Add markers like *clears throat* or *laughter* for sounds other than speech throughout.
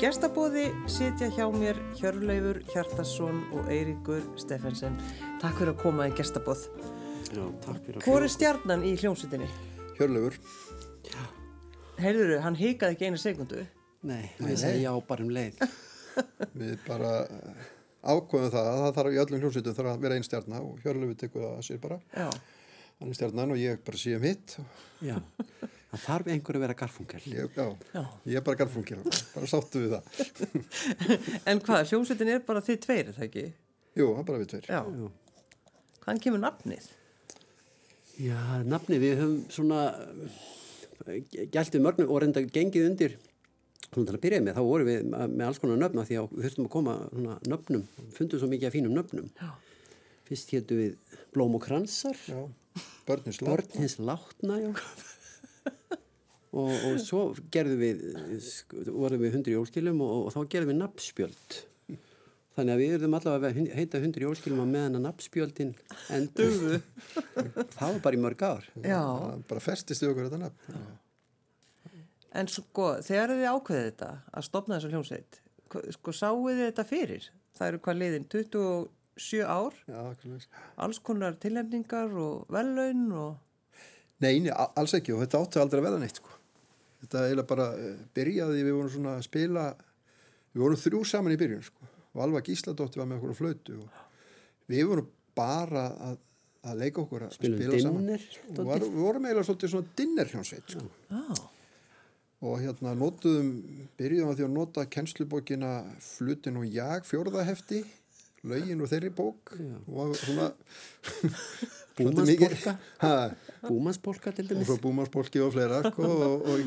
gestabóði sitja hjá mér Hjörleifur Hjartarsson og Eiríkur Steffensen. Takk fyrir að koma í gestabóð. Já, takk fyrir að Hvor er stjarnan í hljómsutinni? Hjörleifur. Heyrður, hann hikaði ekki einu sekundu. Nei, ég segi já bara um leið. *laughs* Við bara eh, ákveðum það að það þarf í öllum hljómsveitum þarf að vera einn stjarnar og Hjörleifur tekur það að sér bara. Já. Hann er stjarnan og ég bara sé um hitt. Já, *laughs* það þarf einhver að vera garfungel. Ég, já, Já. ég er bara garfungil, bara sáttu við það. *laughs* En hvað, hljómsutin er bara þið tveir, er það ekki? Jú, það er bara við tveir. Já. Já. Hvaðan kemur nafnið? Já, nafni, við höfum svona gæltið mörgnum og reynda gengið undir svona til að byrja með, þá vorum við með alls konar nöfna því að við þurftum að koma svona nöfnum, fundum svo mikið af fínum nöfnum. Já. Fyrst héttu við Blóm og Kransar, Já, börnins Börn látt. hins látna, já. Og, og svo gerðum við, vorum við hundri jólskilum og, og þá gerðum við nabbspjöld. Þannig að við erum allavega að heita hundri jólskilum að meðan að nabbspjöldin endur. það var bara í mörg ár. Já. Bara festist í okkur þetta nafn. En sko, þegar þið ákveðið þetta að stopna þessa hljómsveit, sko, sáu þið þetta fyrir? Það eru hvað liðin 27 ár, Já, alls konar tilhemningar og vellaun og... Nei, alls ekki og þetta átti aldrei að verða neitt sko. Þetta eiginlega bara uh, byrjaði, við vorum svona að spila, við vorum þrjú saman í byrjun sko. Og Alva Gísladóttir var með okkur á flötu og við vorum bara að, að leika okkur að Spilum spila saman. dinner, Og var, við vorum eiginlega svolítið svona dinner hljónsveit sko. Já, Og hérna notuðum, byrjuðum að því að nota kennslubókina Flutin og jag, fjórðahefti, lögin og þeirri bók. Og var svona... *laughs* Búmanspolka, Ha, búmanspolka til og dæmis. svo búmarspolki og fleira sko, og, og eh,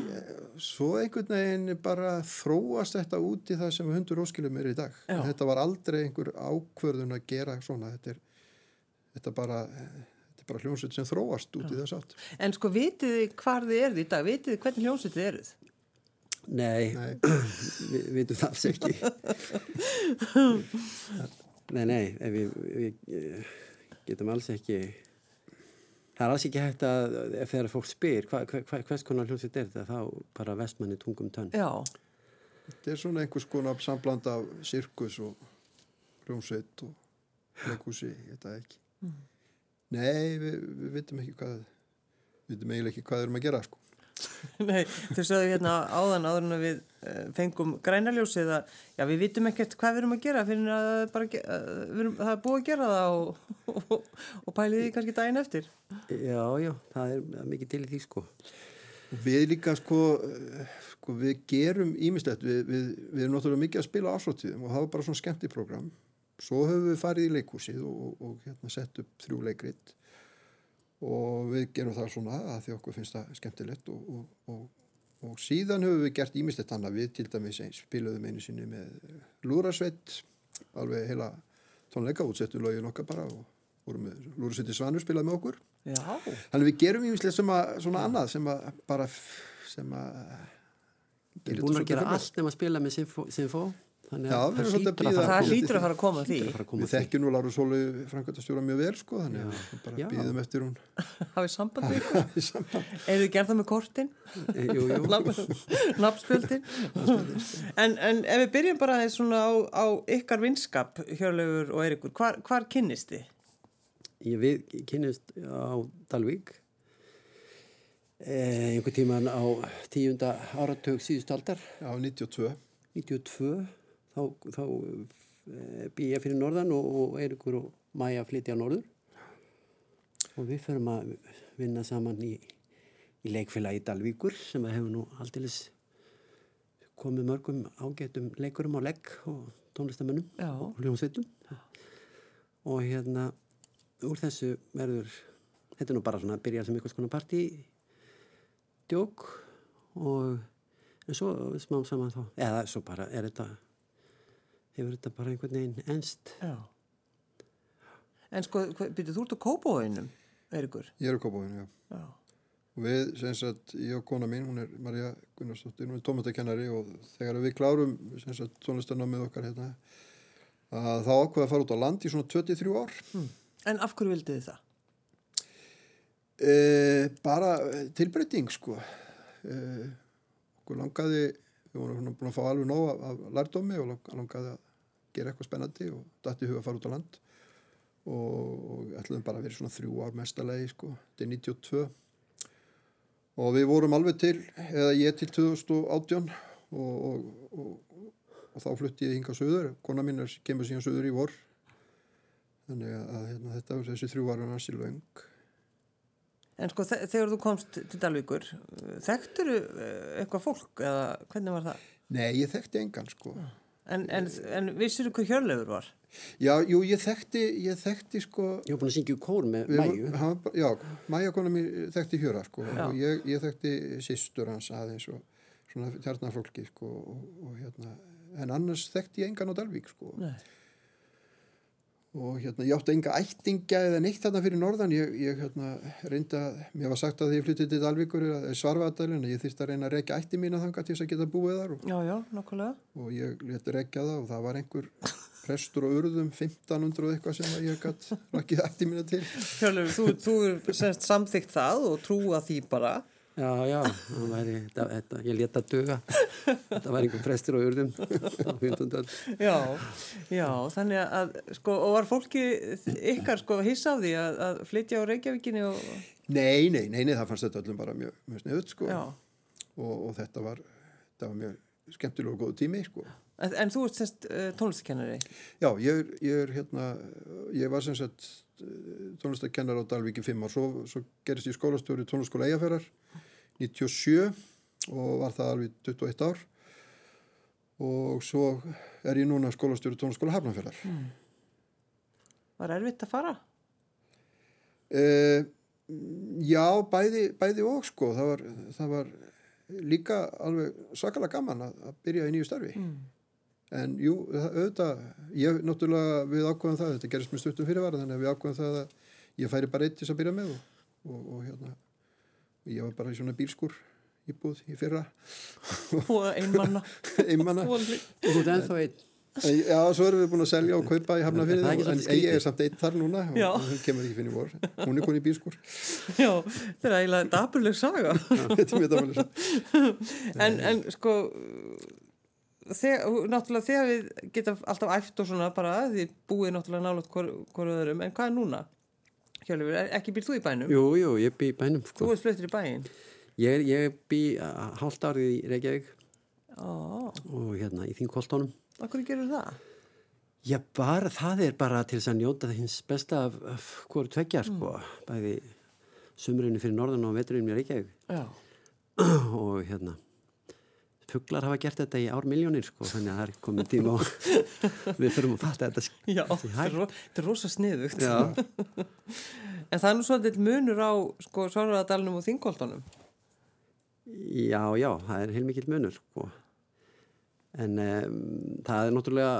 svo einhvern veginn bara þróast þetta út í það sem hundur óskilum er í dag Já. þetta var aldrei einhver ákvörðun að gera svona þetta er, þetta bara, þetta er bara hljómsveit sem þróast út í þess átt en sko, vitið þið hvar þið eruð í dag? Vitið þið hvernig hljómsveit þið eruð? Nei, Nei. *clears throat* við vitum það alls ekki. *laughs* *clears throat* *laughs* nei, nei, við, við getum alls ekki, það er alls ekki hægt að, ef þegar fólk spyr, hva, hva, hva, hvers konar hljómsveit er þetta, þá bara vestmanni tungum tönn. Já, þetta er svona einhvers konar sambland af sirkus og hljómsveit og leikúsi, ég veit það ekki. Nei, við, við vitum ekki hvað við vitum eiginlega ekki hvað við erum að gera sko *laughs* nei, þau sögðu hérna áðan áður en að við uh, fengum grænaljósið að já, við vitum ekkert hvað við erum að gera fyrir að að við erum, það er búið að gera það og, *laughs* og, og pælið því kannski daginn eftir. Já, já, það er mikið til í því sko. Við líka sko, eh, sko við gerum ímislegt, við, við, við erum náttúrulega mikið að spila afsláttíðum og var bara svona skemmt í program. Svo höfum við farið í leikhúsið og, og, og hérna, sett upp þrjú leikrit og við gerum það svona að því okkur finnst það skemmtilegt og, og, og, og síðan höfum við gert ímislegt annað. Við til dæmis spiluðum einu sinni með Lúrasveit, alveg heila tónleika útsettu lögin okkar bara og vorum með Lúrasveiti Svanur spilaði með okkur. Já, Þannig við gerum að, svona annað sem að bara sem að Við erum búin að gera allt nema að spila með Sinfó þannig Já, að við erum það svolítið að hlýtur að að koma- hlýtur að fara að koma að því. að að Við að þekkjum nú Láru Sólu framkvæmtastjóra mjög vel sko þannig að við bara býðum eftir hún *laughs* Hafið samband við *laughs* ykkur? í samband. Eru þið gerð það með kortin? Eh, Jú, jú. *laughs* Nafnspjöldin? en, en ef við byrjum bara aðeins svona á, á ykkar vinskap, Hjörleifur og Eirikur, hvar, hvar kynnist þið? Ég, við kynnist á Dalvík eh, einhver tíman á tíunda áratug síðust aldar Já, 92 92 þá, þá eh, bý ég fyrir norðan og, og Eirikur og Maja flytja norður. Og við förum að vinna saman í, í leikfélagi Dalvíkur sem hefur nú alltilis komið mörgum ágætum leikurum á legg og tónlistamönnum og hljómsveitum. Og hérna úr þessu verður þetta er nú bara svona að byrja sem einhvers konar partí djók og en svo smám saman þá eða svo bara er þetta hefur þetta bara einhvern veginn enst Já. En sko, byrjuð þú ert á kópáinum, Eirikur? Ég er á Kópavóinu, já Já. og við, sem sagt, ég og kona mín hún er Marja Gunnarsdóttir, hún er tómatakennari og þegar við klárum sem sagt, tónlistarnámið okkar hérna að þá ákveða að fara út á land í svona 23 ár En af hverju vildið þið það? e, bara eh, tilbreyting sko e, okkur langaði við vorum búin að fá alveg nóg af, af lærdómi og lang- langaði að gera eitthvað spennandi og dætti huga að fara út á land. Og, og ætluðum bara að vera í svona þrjú ár mestalegi sko, þetta er 92 og við vorum alveg til, eða ég til 2018 og, og, og, og þá flutti ég hinga söður, kona mín er, kemur síðan söður í vor. Þannig að, hérna, þetta var þessi þrjú ára næstil löng. En sko þe- þegar þú komst til Dalvíkur, þekktur eitthvað fólk eða hvernig var það? Nei, ég þekkti engan sko En, en, en vissir þú hvað Hjörleifur var? Já, jú, ég þekkti, ég þekkti sko Ég var búin að syngja í kór með Mæju. hann Já, Mæja kona mér þekkti Hjöra sko Já. og ég, ég þekkti sýstur hans aðeins og svona tjarnarfólki sko og, og hérna en annars þekkti ég engan á Dalvík sko Nei. Og hérna ég átti enga ættinga eða neitt þarna fyrir norðan. Ég, ég hérna reynda, mér var sagt að því ég flyttið til Dalvíkur svarfaðadalinn að ég þyrst að reyna að rekja ætti mína þanga til þess að geta búið þar og, Já, já, og ég leti rekja það og það var einhver prestur og urðum 1500 og eitthvað sem að ég gætt rakið ætti mína til. Hjörleifur, þú, þú semst samþygt það og trúa því bara. Já, já, það væri, þetta, þetta, ég leta duga. Þetta var einhver prestur og urðum á 15. *laughs* öld. Já, já, þannig að, sko, og var fólki ykkar, sko, hissa á því að, að flytja á Reykjavíkinni og, Nei, nei, nei, nei, það fannst þetta öllum bara mjög, mjög sniðut sko og, og þetta var, þetta var mjög skemmtilega og góð tími sko. En, en þú ert semst uh, tónlistakennari. Já, ég, er- ég er hérna, ég var sem sagt tónlistakennar á Dalvík í fimm ár, svo, svo gerist ég skólastjóri tónlistaskóla Eyjafjörðar 97 og var það alveg 21 ár og svo er ég núna skólastjóri tónlistaskóla Hafnarfjörðar. Var erfitt að fara? Uh, já, bæði, bæði og sko, það var, það var líka alveg svakalega gaman að, að byrja í nýju starfi. Mm. En jú, auðvitað, ég náttúrulega við ákveðum það, þetta gerist með stuttum fyrirvara þannig að við ákveðum það að ég færi bara eitt til þess að byrja með og, og, og hérna, ég var bara í svona bílskur íbúð í fyrra, *laughs* Og einmanna. *laughs* einmanna. Og þú ert ennþá einn. En, já, svo erum við búin að selja og kaupa í Er ekki en ég er samt eitt þar núna Já. og hún kemur ekki fyrir vor. Hún er konið í bílskur, *laughs* Já, þetta er eiginlega dapurleg saga. þetta er mér dæmuleg svo. en, en sko þegar, náttúrulega þegar við geta alltaf æft og svona bara því búið náttúrulega nálat hverju öðrum en hvað er núna? Hjálfur, ekki býr þú í bænum? Jú, jú, ég bý í bænum, Þú sko. ert fluttir í bæin? Ég, ég bý uh, hálft árið í Reykjavík Ó, og hérna í Þingholtónum. okkur gerur það? Já, bara, það er bara til þess að njóta hins besta af, af hverju tveggja, sko. Bæði sumrinu fyrir norðan og veturinu í Reykjavík. Já. *clears throat* og hérna fuglar hafa gert þetta í ár miljónir sko, þannig að það er komin tíma *laughs* og við þurfum að fatta þetta Já, þetta er, rosa sniðugt. *laughs* En það er nú svolítið munur á sko Svarvaradalunum og Þingoltanum. já, já, það er heilmikill munur sko. en um, það er náttúrulega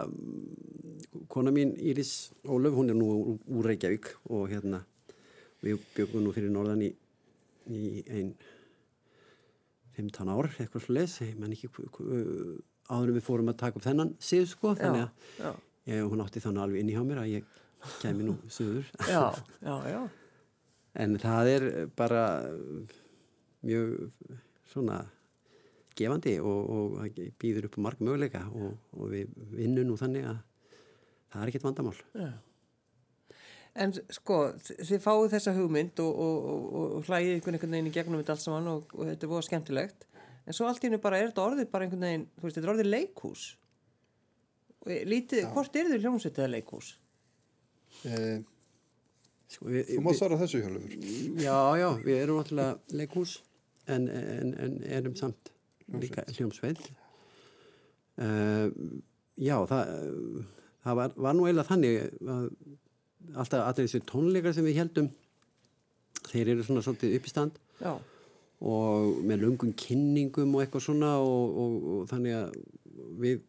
kona mín Íris Ólöf, hún er nú úr, Reykjavík og hérna við byggum nú fyrir norðan í, í ein 15 ár, eitthvað leis ég menn ekki áður við fórum að taka upp þennan síð sko, þannig að Já, ég, hún átti þannig alveg inn í hjá mér að ég kemi nú *laughs* já. en það er bara mjög svona gefandi og, og býður upp marg möguleika og, og við vinnum nú þannig að það er ekkert vandamál Já. En sko, þi- þið fáið þessa hugmynd og, og, og, og, hlægið einhvern veginn í gegnum þetta allt saman og, og þetta er voða skemmtilegt. En svo allt í hennu bara er þetta orðið bara einhvern veginn, þú veist, þetta er orðið leikhús. Og Lítið, hvort er þið hljómsveit eða leikhús? Eh, sko, við, þú mátt svara þessu hjálfur. Já, já, við erum náttúrulega leikhús en, en, en erum samt líka hljómsveit uh, Já, það, það var, var nú eiginlega þannig að alltaf allir þessi tónleikar sem við heldum þeir eru svona svolítið upp í stand. Já, og með löngum kynningum og eitthvað svona og, og, og þannig að við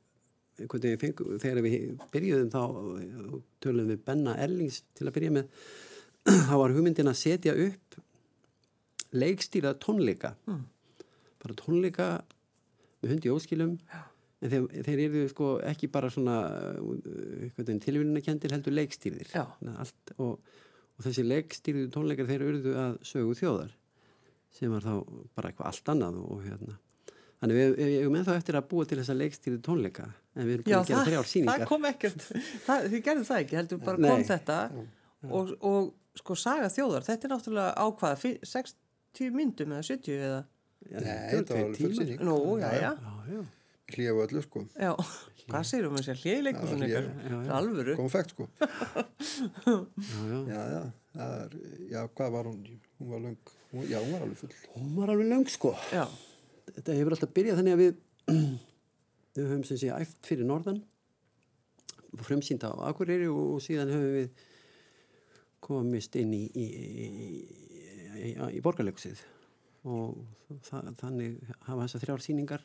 fengum, þegar við byrjuðum þá og töluðum við Benna Erlings til að byrja með *clears throat* þá var hugmyndin að setja upp leikstýrað tónleika. Mm. bara tónleika með hundi óskilum en þeir, þeir eru sko ekki bara svona tilvílunakendir heldur leikstýrðir Já. Allt, og, og þessi leikstýrðu tónleikar þeir urðu að sögu þjóðar sem var þá bara eitthvað allt annað og hérna Þannig við, eigum ennþá eftir að búa til þessa leikstýri tónleika en við erum búin Já, að gera það, þrjár það síningar. kom ekkert, það, þið gerðu það ekki, heldur bara Nei. kom þetta og, og sko saga þjóðar, þetta er náttúrulega ákvaða fi- 60 myndum eða 70 eða, Já, Nei, þetta var tveir alveg full tímar. sýning. nú, já, já, Já, Hlífu öllu sko. já, hvað segir um þessi já. alvöru, Konfekt sko. *laughs* Já, já. Já, já, það er, já, hvað var hún? Hún var löng, hún, já, hún var alveg full. Hún var alveg löng sko. já, Þetta hefur alltaf byrjað þannig að við *clears throat* við höfum sem sé æft fyrir norðan frumsýnd á Akureyri og síðan höfum við komist inn í í, í, í, í borgarleikusið og það, þannig hafa þessar þrjár sýningar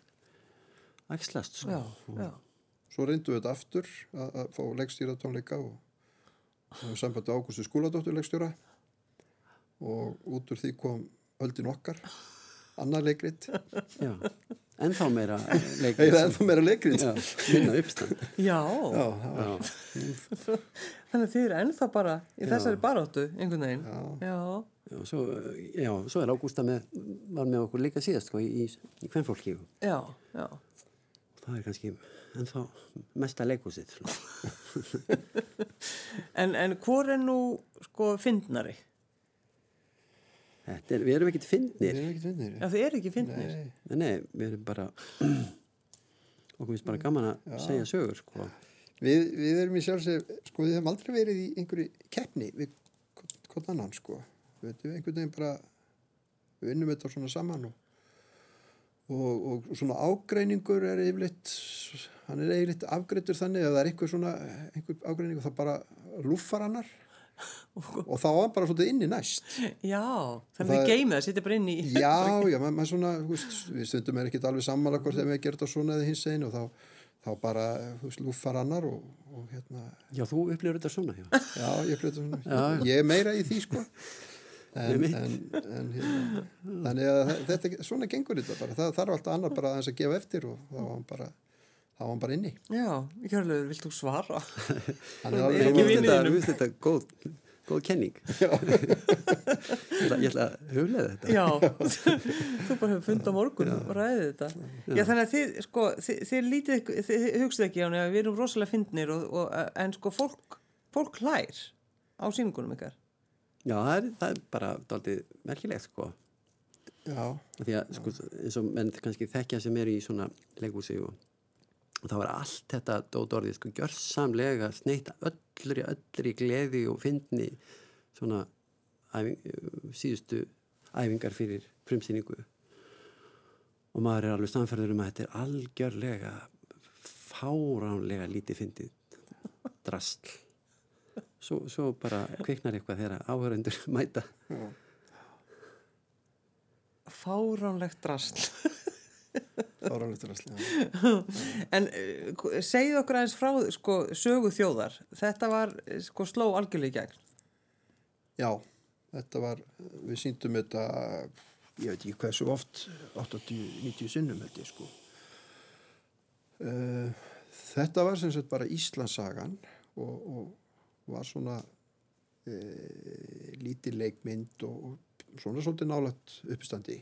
ægslast sko. Svo reyndu við þetta aftur að, að fá leikstýra tónleika og það var sambandi Ágústu skúladóttur leikstjóra. Og út úr því kom öldin okkar, annað leikrit, Já. en þá meira *laughs* leik eða ennþá meira leikrit. Já, minna uppstand. Já, Já, Já. þannig að þið eru ennþá bara í þessari baróttu, einhvern veginn, já, já, Já, svo, já, svo er Ágústa með, var með okkur líka síðast sko, í, í hvernfólki og já, já, það er kannski ennþá mesta leikúsið svona. *laughs* en, en hvor er nú, sko, fyndnari? Þetta er, við erum ekkert við fyndnir erum ekki finnir. Já, þið eru ekki fyndnir, Nei, nei, við erum bara *clears throat* okkur finnst bara gaman að segja sögur sko. við, við erum í sjálfseg, sko, við hefum aldrei verið í einhverju keppni við hvort annan, sko. Við veitum einhvern veginn bara, við vinnum þetta svona saman og, og, og svona ágreiningur er yfirleitt, hann er yfirleitt afgreitur þannig að það er einhver svona, einhver ágreiningur þá bara lúffar annar *laughs* og þá var hann bara svolítið inni næst. já, þannig Það að er- geymið það, sittir bara inn í, Já, já, *laughs* maður ma svona, þú veist, við stundum er ekkert alveg sammála hvort þegar við gerum þetta svona eða hins einu og þá, þá bara, þú veist, lúffar annar og, og hérna, Já, þú upplifur þetta svona já. já, ég flytta svona, Já, já. ég er meira í því, sko. En, en, en hérna, þannig að þetta, svona gengur þetta bara, það þarf alltaf annar bara aðeins að gefa eftir og þá var hann bara, þá var hann bara inni. já, Hjörleður, vilt þú svara? Er Við ekki Mér svona, finnst þetta, finnst þetta góð, góð kenning. Ég, ætla, ég ætla að huglega þetta. Já, þú bara hefur fund á morgun og ræðið þetta. Já, þannig að þið, sko, þið, þið lítið, þið, hugsið ekki á nefn að við erum rosalega fyndnir og, og, en sko fólk, fólk hlær á síningunum ykkar. Já, það er, það er bara daldið merkilegt sko. Já, því að sko, eins og menn kannski þekkja sem er í svona leikúsi og, og það var allt þetta dót orðið sko gjörsamlega sneitt öllri, öllri gleði og fyndni svona æfing, síðustu æfingar fyrir frumsýningu. Og maður er alveg samferður um að þetta er algjörlega fáránlega lítið fyndið drastl svo, svo bara kviknar eitthvað þegar áhörundur *laughs* mæta Fáránlegt hann eftir að En uh, segið okkur aðeins frá sko, sögu þjóðar. Þetta var eh, sko, sló algjörlega í gegn. Já, þetta var, við síndum þetta, ég veit ekki hversu oft, 80-90 sinnum held ég sko. Uh, þetta var sem sagt bara Íslandsagan og, og var svona uh, lítið leikmynd og, og svona svolítið nálægt uppstandi.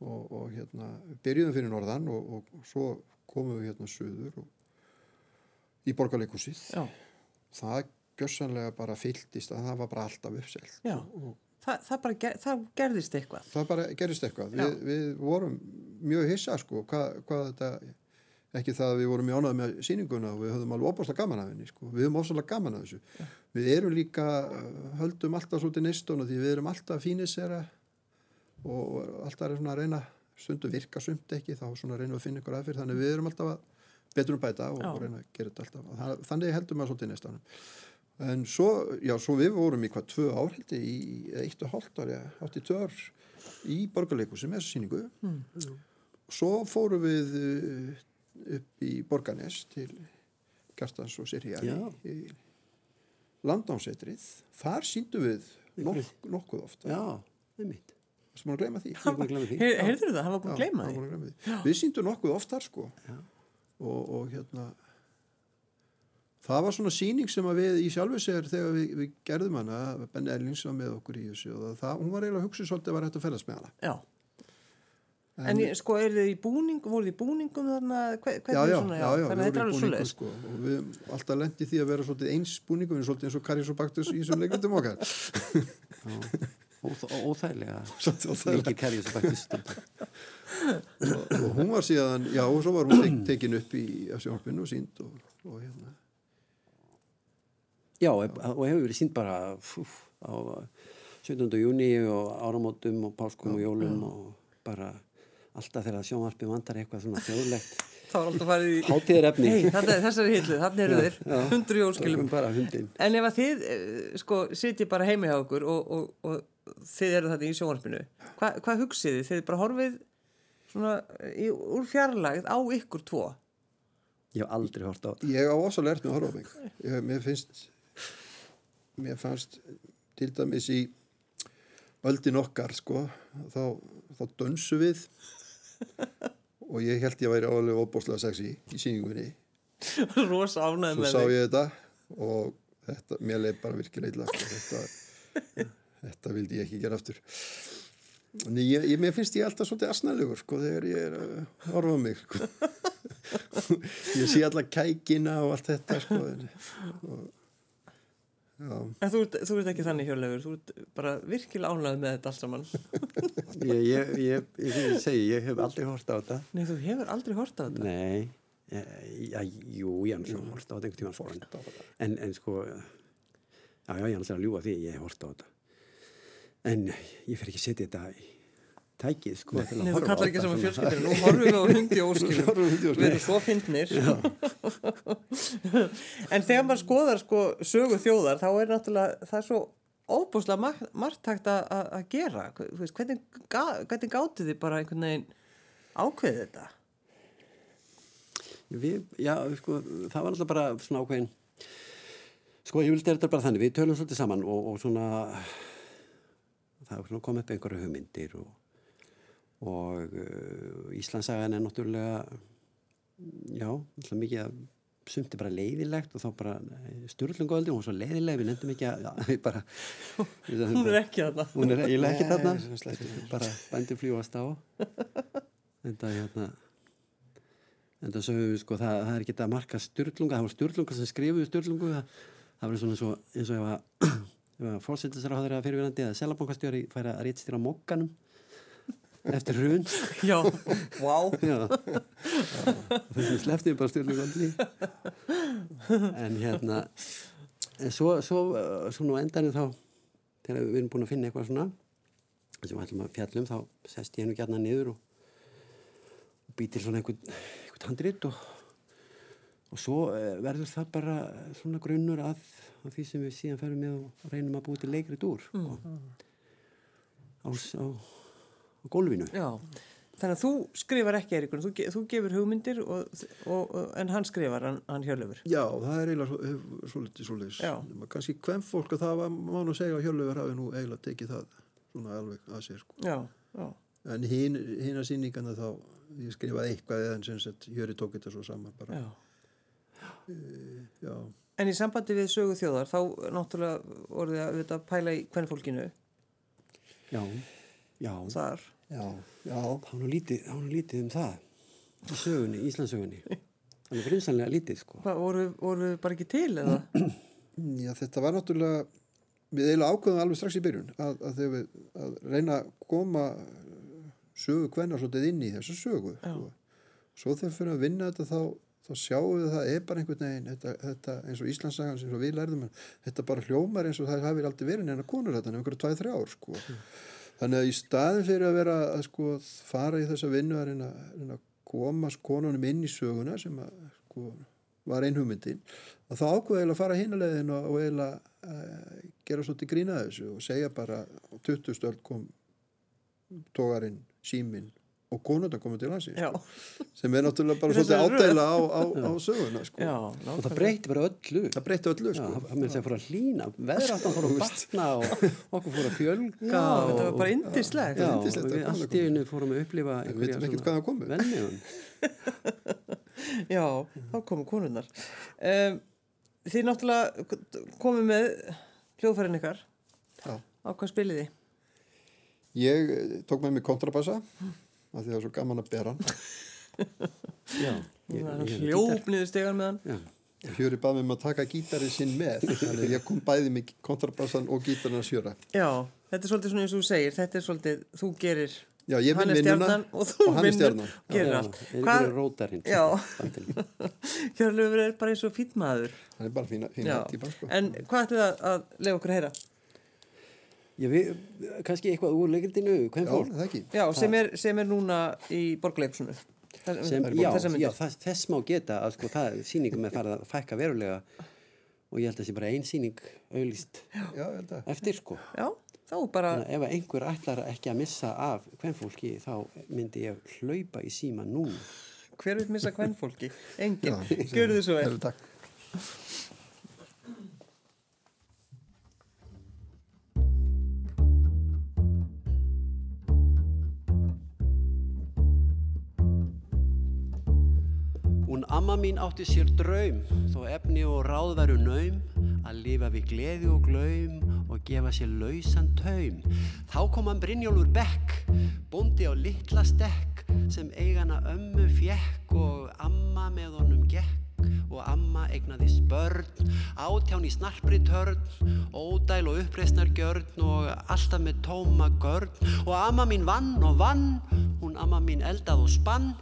Og, og hérna, byrjuðum fyrir norðan og, og svo komum við hérna söður og í borgarleikusið Já, það gjörsanlega bara fylltist að það var bara alltaf uppselt. Þa, það bara ger, það gerðist eitthvað. það bara gerist eitthvað. Við, við vorum mjög hissa sko hvað, hvað þetta ekki það að við vorum mjög ánægð með sýninguna og við höfum alveg opaslega gaman af henni sko. við höfum opaslega gaman af þessu. Við erum líka, uh, höldum alltaf svolítið neistona því við erum alltaf fínisera og, alltaf er svona að reyna stundum virka sumt ekki þá svona reynum við að finna ykkur aðfyrir þannig við erum alltaf að betur um bæta og, og reyna að gera þetta alltaf. Þann- þannig heldum við svolítið neistunum en svo, já, svo við vorum í hvað tvö ár held ég, í eitt og hálft ár, já, átti tvö ár í borgarleikus með þessu síningu Mm. svo fórum við uh, upp í Borgarnes til Kjartans og Sirja Já. í, í landnámsetrið þar síndum við nokk, nokkuð oft Já, einmitt Varstu búin að gleyma því? Ég er búin að glemma því. Heyr, heyrður það, hann var búin að gleyma því. var búinn að gleyma því. Við síndum nokkuð oft þar sko Já. og, og hérna það var svona síning sem að við í sjálfu sér þegar við, við gerðum hana Benni Erlings var með okkur í þessu og það, hún var eiginlega að hugsa svolítið að var hægt að ferðast með hana Já, En ég- sko, er þið í búning, voruð þið í búningum þarna, hve- Já, hvernig já, svona, já, já, þannig að þetta er alveg svoleiðis. sko, og við höfum alltaf lendi því að vera svolítið eins búningum, við erum svolítið eins og Karis og Baktus í þessum leiklutum okkar. Óþ- óþægilega *laughs* Svolítið mikið kærjus og bættist og, og hún var síðan, já, og svo var hún tek, tekin upp í sjónarpinu og sínd og, og hérna. Já, og og hefur verið sínt bara fúf, á 17. júni og áramótum og páskum og jólum og bara alltaf þegar sjónvarpi vandar eitthvað svona þjóðlegt. Þá er alltaf farið í hátíðarefni. Er þessari hillu, þannig eru þeir hundru hundin en ef að þið, eh, sko, sitji bara heimi hjá okkur og, og, og þið eru þetta í sjónvarpinu hva, hvað hugsið þið? Þið bara horfið svona í, úr fjarlægð á ykkur tvo? Ég hef aldrei hort á þetta Ég á ert með að horfa á mig. Ég, mér finnst, mér fannst til dæmis í öldin okkar, sko, þá, þá dönsu við og ég held ég væri álega óbúslega sexy í síningunni. rosa ánæði Svo með sá þig ég þetta og þetta, mér leið bara virkilega illa. sko. Þetta, þetta vildi ég ekki gera aftur. En ég, ég, mér finnst ég alltaf svolítið asnalegur, sko, þegar ég er að horfa á mig, sko. *laughs* ég sé alla kækina og allt þetta, sko. Og, já, en þú ert, þú ert ekki þannig hjörlegur þú ert bara virkilega ánæði með þetta allt saman. *laughs* Ég, ég, ég, ég, segi, ég hef aldrei hort á þetta. Nei, þú hefur aldrei hort á þetta? Nei, ja, ja, jú, ég hef svo hort á þetta einhvern tíma sko. en, en sko já, já, ég alltaf að ljúga því ég hef hort á þetta. En ég fer ekki að setja þetta í tækið sko Nei, þú kallar ekki saman svona. fjölskyldur nú horfum við á hundi *laughs* óskilum. Við erum svo fyndnir. *laughs* En þegar maður skoðar sko sögu þjóðar þá er náttúrulega það er svo óbúslega margt, margt hægt að, að að gera. Hvernig, hvernig gátu þið bara einhvern veginn ákveðið þetta? Við, já, sko, það var alltaf bara svona ákveðin. Sko, ég vildi þetta bara þannig við tölum svolítið saman og, og svona það kom upp einhverju hugmyndir og, og uh, Íslandsagan er náttúrulega já, alltaf mikið að sumt er bara leiðilegt og þá bara stjórnlungöldi, hún var svo leiðileg við nefndum ekki að, já, *laughs* bara hún er ekki þarna. hún er ekki þarna. bara bændi fljúast á. Þetta hérna en það sögum við sko það, það er ekki að marka styrlunga, það var styrlunga sem skrifuðu styrlungu það, það var svona og, eins og ef að, *clears throat* að fórsetisráður að fyrirvinandi eða selabankastjóri færa að rítstýra mokkanum eftir hrun. Já, vá. Já. Þessum sleppti bara styrlunga en hérna en svo, svo, svo nú endanum þá þegar við erum búin að finna eitthvað svona sem við ætlum að fjallum þá sest ég hennu gætna niður og, og bý til svona einhvern, einhvern handrit og, og svo eh, verður það bara svona grunnur að, að því sem við síðan ferum með og reynum að búi til leikrit úr. Sko. á, á, á gólfinu já þannig að þú skrifar ekki Eiríkur þú, þú gefur hugmyndir og, og, og, en hann skrifar, hann, hann hjörlefur Já, það er eiginlega svolítið svoleiðis. Já. Nema Kannski hvem fólk að það var, má nú segja að Hjörlaugur hafi nú eiginlega tekið það svona alveg að sér, sko. já, já, En hinn, hinn að sýningana þá, ég skrifaði eitthvað eða en sem sett, Hjöri tók þetta svo saman bara. já Já, En í sambandi við sögu þjóðar þá náttúrulega voruð þið að auðvitað pæla í hvern fólkinu já, já, þar. já, já. það var lítið, lítið um það í sögunni, Íslandsögunni þannig grinsanlega lítið sko Hvað, voru, voru bara ekki til eða? *clears throat* Já, þetta var náttúrulega, við eiginlega ákveðum alveg strax í byrjun að, að þegar við að reyna að koma sögu hvenna svolítið inn í þessa sögu. Sko. Svo þegar við fyrir að vinna þetta þá, þá sjáum við að það er bara einhvern veginn, þetta, þetta eins og Íslandsagan sem við lærðum, en þetta bara hljómar eins og það hafi aldrei verið neina konur þetta, nefnir einhverju tvæð, þrjá ár, sko. Þannig að í staðin fyrir að vera að sko fara í þessa vinnu að reyna, reyna að koma konunum inn í söguna sem að sko var ein hugmyndin að þá eiginlega að fara hinulegðin og, og eiginlega uh, gera svolítið grína þessu og segja bara á 20 stöld kom tógarinn, síminn og konundan komið til hansi Já, sem er náttúrulega bara svolítið ádæla á, á, á söguna sko. já, og það breyti bara öllu það breytti öllu Já, sko. það með þess að fór að hlýna, veðráttan fór að batna og okkur fór að fjölga Já, og, þetta var bara indislegt. Já, allt í einu fórum að upplifa við vitum ekkert hvaðan komu. Venniðan. *laughs* Já, þá komu konunnar. Um, þið náttúrulega komið með hljóðfærin ykkar. Já. Á hvað spilið þið? ég eh, tók með mig kontrabassa af því það er svo gaman að bera hann *laughs* Já, ég, Hann ég, hljóp niður stegan með hann. já, Hjöri bað mér um að taka gítarinn sinn með þannig að ég kom bæði með kontrabassan og gítarinn að sjöra Já, þetta er svolítið svona eins og þú segir, þetta er svolítið, þú gerir, Já, ég vinn er vinnuna og þú er vinnur gerir allt. er Hvað, ykkur rótarinn Já. bandinu. *laughs* Hjörlefur er bara eins og fýtt maður. hann er bara fína, fína típa sko. en hvað ætlum við að, að lefa okkur að heyra? Já, við, kannski eitthvað úr leikildinu, Já, fólk? það ekki Já, sem er, sem er núna í já það, þess má geta að sko það sýningum er farið að fækka verulega og ég held að það sé bara ein sýning auðlist Já, ég held að eftir sko. Já, þá bara, Þannig að ef einhver ætlar ekki að missa af hvem fólki þá myndi ég hlaupa í síma núna. hver vil missa hvern fólki? Engin, Já, gjörðu þið svo vel. Hún amma mín átti sér draum, þó efni og ráð veru naum, að lifa við gleði og glaum og gefa sér lausan taum. Þá kom hann Brynjólfur Bekk, bóndi á litla stekk, sem eigana ömmu fjekk og amma með honum gekk og amma eignaðist börn, átján í snarpri törn, ódæl og uppreisnar gjörn og alltaf með tóma görn. Og amma mín vann og vann, hún amma mín eldað og spann,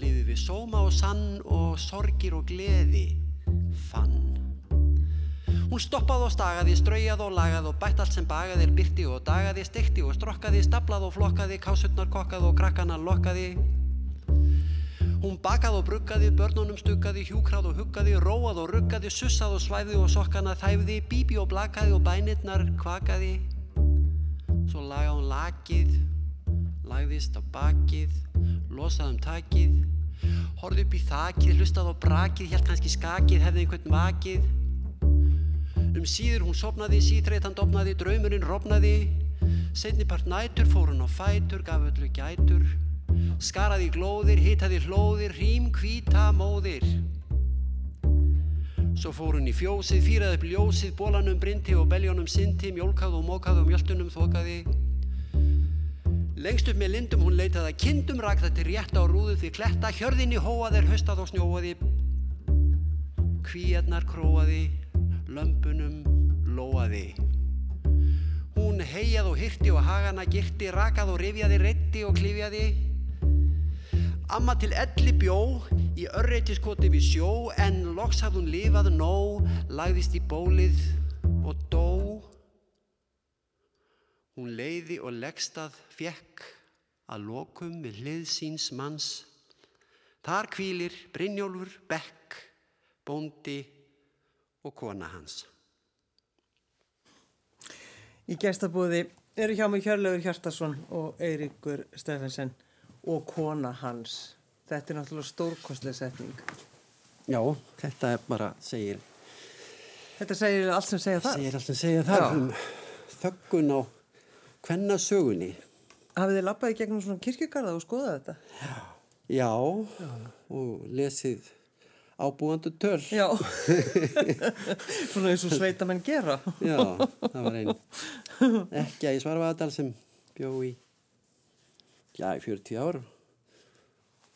liði við sóma og sann og sorgir og gleði fann. Hún stoppaði og stagaði, straujaði og lagaði og bætt allt sem bagaði byrti og dagaði, stekti og strokkaði, staplaði og flokkaði, kásutnar kokkaði og krakkana lokkaði. Hún bakaði og bruggaði, börnunum stuggaði, hjúkraði og huggaði, róaði og ruggaði, sussaði og svæfði og sokkana þæfði, bíbi og blakaði og bænirnar kvakaði. Svo lagaði hún lakið, lagðist á bakið, losaði um takið, horfði upp í þakið, hlustaði á brakið, hélt kannski skakið, hefði einhvern vakið. Um síður hún sopnaði, síðreitt hann dopnaði, draumurinn rofnaði, seinni part nætur fór hún á fætur, gaf öllu gætur, skaraði glóðir, hitaði hlóðir, hrím hvíta móðir. Svo fór hún í fjósið, fýraði upp ljósið, bólanum brinti og beljónum sinti, mjólkaði og mókaði og mjöltunum þokaði. Lengst upp með lindum hún leitaði að kindum, rakði til rétta á rúðu því kletta, hjörðinni hóað er höstað og snjóaði. Kvíarnar króaði, lömbunum lóaði. Hún heiað og hyrti og hagana girti, rakað og rifjaði, reytti og klifjaði. Amma til elli bjó, í örreitiskoti við sjó, en loks hafði hún lifað nóg, lagðist í bólið Leiði og leggstað fjekk að lokum við hlið síns manns. Þar kvílir Brynjólfur Bekk, bóndi og kona hans. Í gestabúði eru hjá mig Hjörleifur Hjartarsson og Eiríkur Steffensen og kona hans. Þetta er náttúrulega stórkostlega setning. Já, þetta er bara, segir, Þetta segir allt sem segja það. segir alltaf segja það Já. um þöggun á kvennasögunni. Hafið þið lappaði gegnum svona kirkjugarða og skoðað þetta? Já, og lesið ábúandu töl. Já. *laughs* svona eins og sveitamenn gera. Já, það var einn ekki í Svarfaðardal sem bjó í, já, í 40 ár.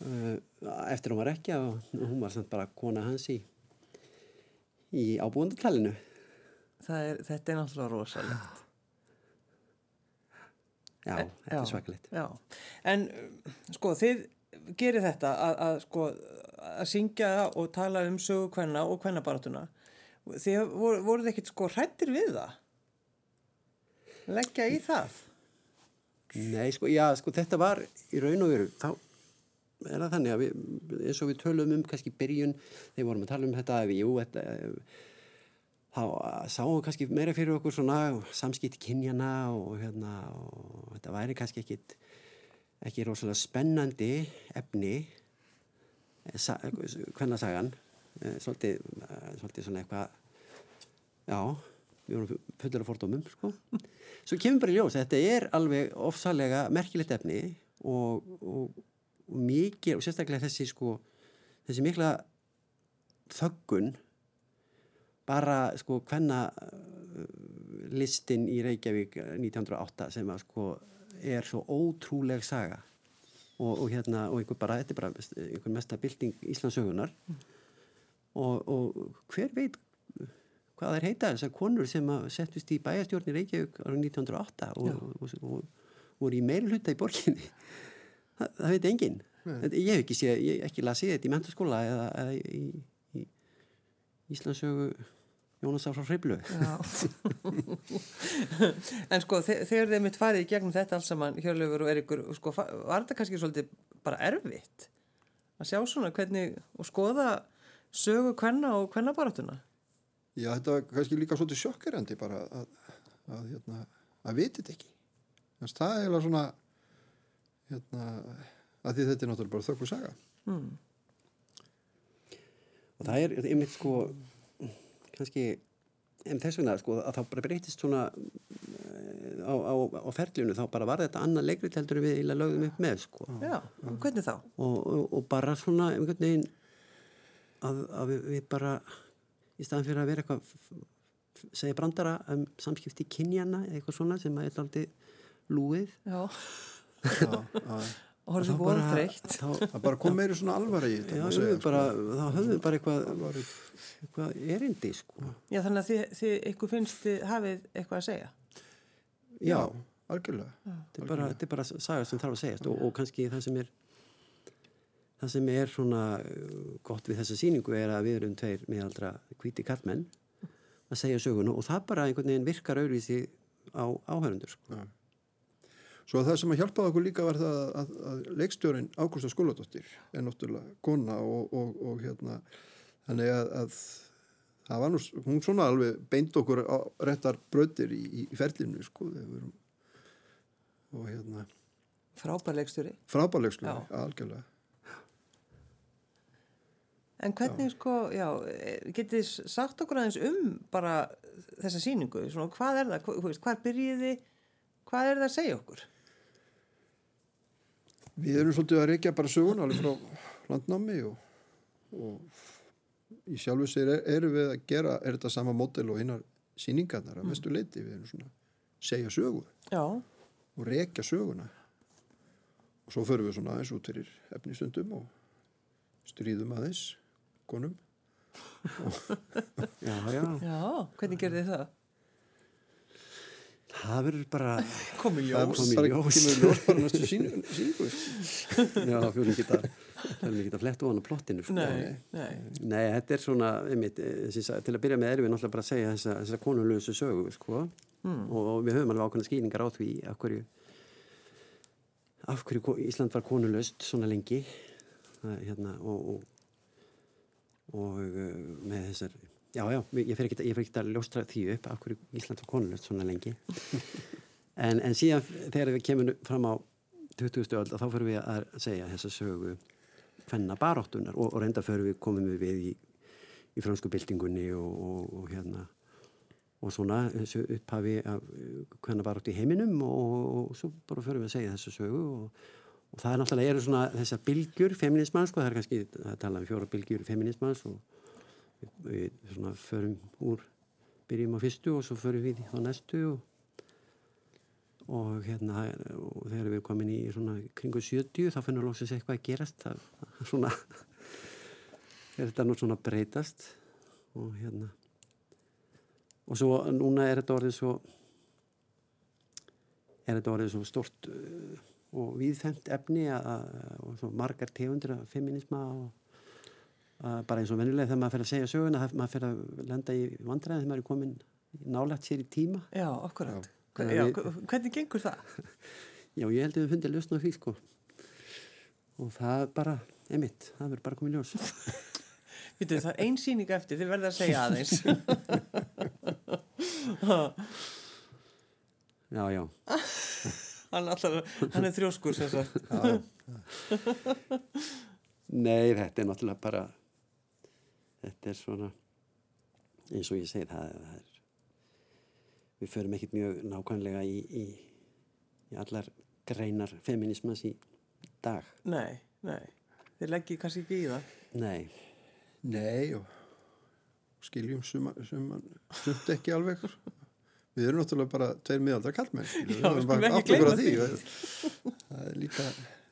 Uh, eftir hún var ekki og hún var samt bara kona hans í, í ábúandutalinu. Það er, þetta er náttúrulega rosalegt. Já, þetta er svakalegt. Já, en sko þið gerir þetta að, að sko að syngja og tala um sögu kvenna og kvennabaratuna. Þið voru, voruð ekkert sko hrættir við það? Leggja í það? Nei, sko, já, sko, þetta var í raun og veru, þá er það þannig að við, eins og við tölum um kannski byrjun, þegar vorum að tala um þetta, ef jú, þetta, þá sáum við kannski meira fyrir okkur svona samskipti kynjana og hérna, og þetta væri kannski ekkit, ekki rosalega spennandi efni, hvernig sagan, svolítið, eh, svolítið svona eitthvað, já, við vorum fullir af fordómum, sko. Svo kemur bara í ljós, þetta er alveg ofsalega merkilegt efni og, og, og mikið, og sérstaklega þessi sko, þessi mikla þöggun bara sko hvenna listin í Reykjavík 1908 sem að sko er svo ótrúleg saga. Og, og hérna, og einhver bara, þetta er bara einhver mesta bylting Íslandsögunar og, og hver veit hvað er heita þessar konur sem að settust í bæjastjórn í Reykjavík ára 1908 og, og, og voru í meilhutta í borginni. Það, það veit enginn. Þetta- ég hef ekki ekki lasið þetta í mentaskóla eða, eða í Íslandsögu Jónasar frá Hriblu Já. en sko þe þegar þeir mitt farið í gegnum þetta alls saman Hjörlefur og Erikur, sko var þetta kannski svolítið bara erfitt að sjá svona hvernig og skoða sögu kvenna og kvennabaratuna Já, þetta var kannski líka svolítið sjokkerandi bara að, að, hérna, að viti þetta ekki. Þannig að það er svona, hérna, að því þetta er náttúrulega bara þökkur saga. hmm. Og það er einmitt sko kannski en þess vegna sko að það bara breytist svona eh, á, á, á ferlinu þá bara var þetta annað leikrit heldur við eiginlega lögðum upp með sko Já, og hvernig þá? og, og, og bara svona einhvern veginn að, að við, við bara í staðan fyrir að vera eitthvað segja brandara um samskipti kynjana eða eitthvað svona sem að er aldrei lúið Já, Já, já. Og horfðu þá voru bara- þreytt þá, Það bara kom meiri svona alvara í þetta. við segja, bara, sko. þá bara eitthvað, eitthvað erindi sko Já, þannig að þið, þið ykkur finnst þið hafið eitthvað að segja Já, algjörlega. þetta er bara, saga sem þarf að segjast og, og kannski það sem er það sem er svona uh, gott við þessa sýningu er að við erum tveir miðaldra hvíti kallmenn að segja söguna og það bara einhvern veginn virkar auðvísi á áhörundur sko. Já. Svo að það sem að hjálpaði okkur líka var það að, að leikstjórin Ágústa Skóladóttir er náttúrulega kona og, og, og hérna þannig að, að það var nú, hún svona alveg beint okkur á réttar bröðir í, í, ferlinu sko erum og hérna Frábærleikstjóri frábærleikstjóri, Já. algjörlega. En hvernig sko, já, eh, getið þið sagt okkur aðeins um bara þessa sýningu, svona hvað er það, hvað, hvað byrjiði, hvað er það að segja okkur? Við erum svolítið að reykja bara sögun alveg frá landnámi og, og í sjálfu sér er, erum við að gera, er þetta sama mótel og hinnar sýningarnar að mestu leiti, við erum svona að segja sögu Já, og reykja söguna. Og svo förum við svona aðeins út fyrir efnistundum og stríðum aðeins konum. *laughs* Já, já, já, hvernig gerði þið það? Það verður bara Komi það kom í bara ljós. ljós bara næstu sýningu. já, við erum ekki að fletta ofan á plottinu sko. Nei, nei, Nei, þetta er svona, einmitt, eh, til að byrja með erum við náttúrulega bara að segja þessa, þessa konulösu sögu, sko, og, og við höfum alveg ákveðna skýringar á því af hverju, af hverju Ísland var konulöst svona lengi, það, hérna, og, og, og uh, með þessar, já, já, ég fer ekki, ekki að ljóstra því upp af hverju Ísland var konulöst svona lengi, *laughs* en, en síðan þegar við kemur fram á 20. öll, þá fyrir við að segja þessa sögu hvenna baráttunar og, og reynda fyrir við komum við við í, í fransku byltingunni og, og, og hérna og svona þessu upphafi af hvenna baráttu í heiminum og, og svo bara fyrir við að segja þessu sögu og, og það er náttúrulega eru svona þessar bylgjur feminismans, sko, það er kannski að tala um fjóra bylgjur feminismans og við, svona förum úr byrjum á fyrstu og svo förum við á næstu og og hérna og þegar við erum komin í svona kringu 70 þá finnum við lóksins eitthvað að gerast. Það, það svona er þetta nú svona að breytast og hérna. Og svo núna er þetta orðið svo er þetta orðið svo stort uh, og viðfemt efni að, að- svo margar tegundir af feminisma og að bara eins og venjulega þegar maður fer að segja söguna maður fer að lenda í vandræði þegar maður er komin nálægt sér í tíma já, Við- hvernig gengur það? *laughs* Já, ég held að við fundið lausna á því, sko. Og það bara, emitt, það verður bara komið ljós. *laughs* Vittu, það er ein sýning eftir, þið verða að segja aðeins. *laughs* Já, já. hann, allar, hann er þrjóskur, sem sagt. Nei, þetta er náttúrulega bara, þetta er svona, eins og ég segi, það, það er, við förum ekkert mjög nákvæmlega í, í, í allar greinar feminismas í dag. Nei, nei, þið leggið kannski ekki í það. Nei, Nei og skiljum suma, suma, sumt ekki alveg við erum náttúrulega bara tveir miðaldra kallmenn við erum bara okkur á því. það er líka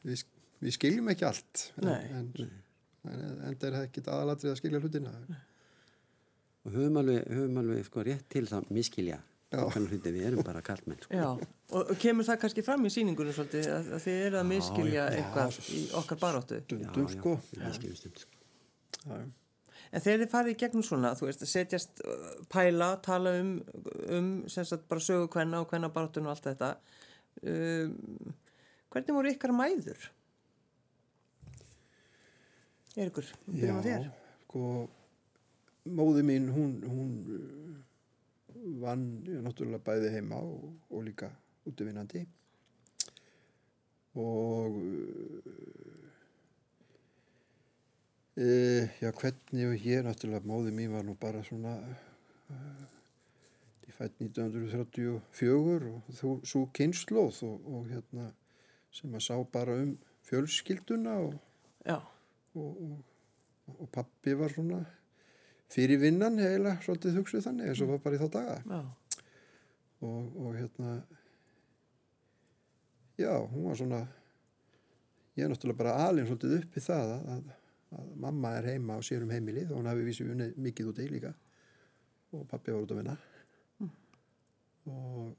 við, við skiljum ekki allt. En, Nei. en, en, það er ekki aðalatrið að skilja hlutina og höfum alveg, höfum alveg sko rétt til það miskilja Já. hluti, við erum bara kallmenn sko. Já, og kemur það kannski fram í síningunum svolítið að, að þið eru að miskilja eitthvað í okkar baráttu. stundum sko já, miskiljum stund sko. Já, já. En þegar þið farið í gegnum svona, þú veist, að setjast, pæla, tala um, um sem sagt bara sögu hvenna og hvenna baráttun og allt þetta, um, hvernig voru ykkar mæður? Erikur, byrjum að þér. sko móði mín hún, hún uh, vann náttúrulega bæði heima og, og líka útvinnandi og uh, já hvernig og ég náttúrulega móði mín var nú bara svona ég fætt 1934 og þú, svo kynnslóð og, og hérna sem að sá bara um fjölskylduna og Já, og, og, og pappi var svona fyrir vinnan heila svolítið hugsuð þannig eins og var bara í þá daga. Já, og, og hérna já, hún var svona ég er náttúrulega bara alin svolítið upp í það að, að, að mamma er heima og sér um heimilið og hún hafi vísið unnið mikið út í líka. Og pappi var út að vinna. Og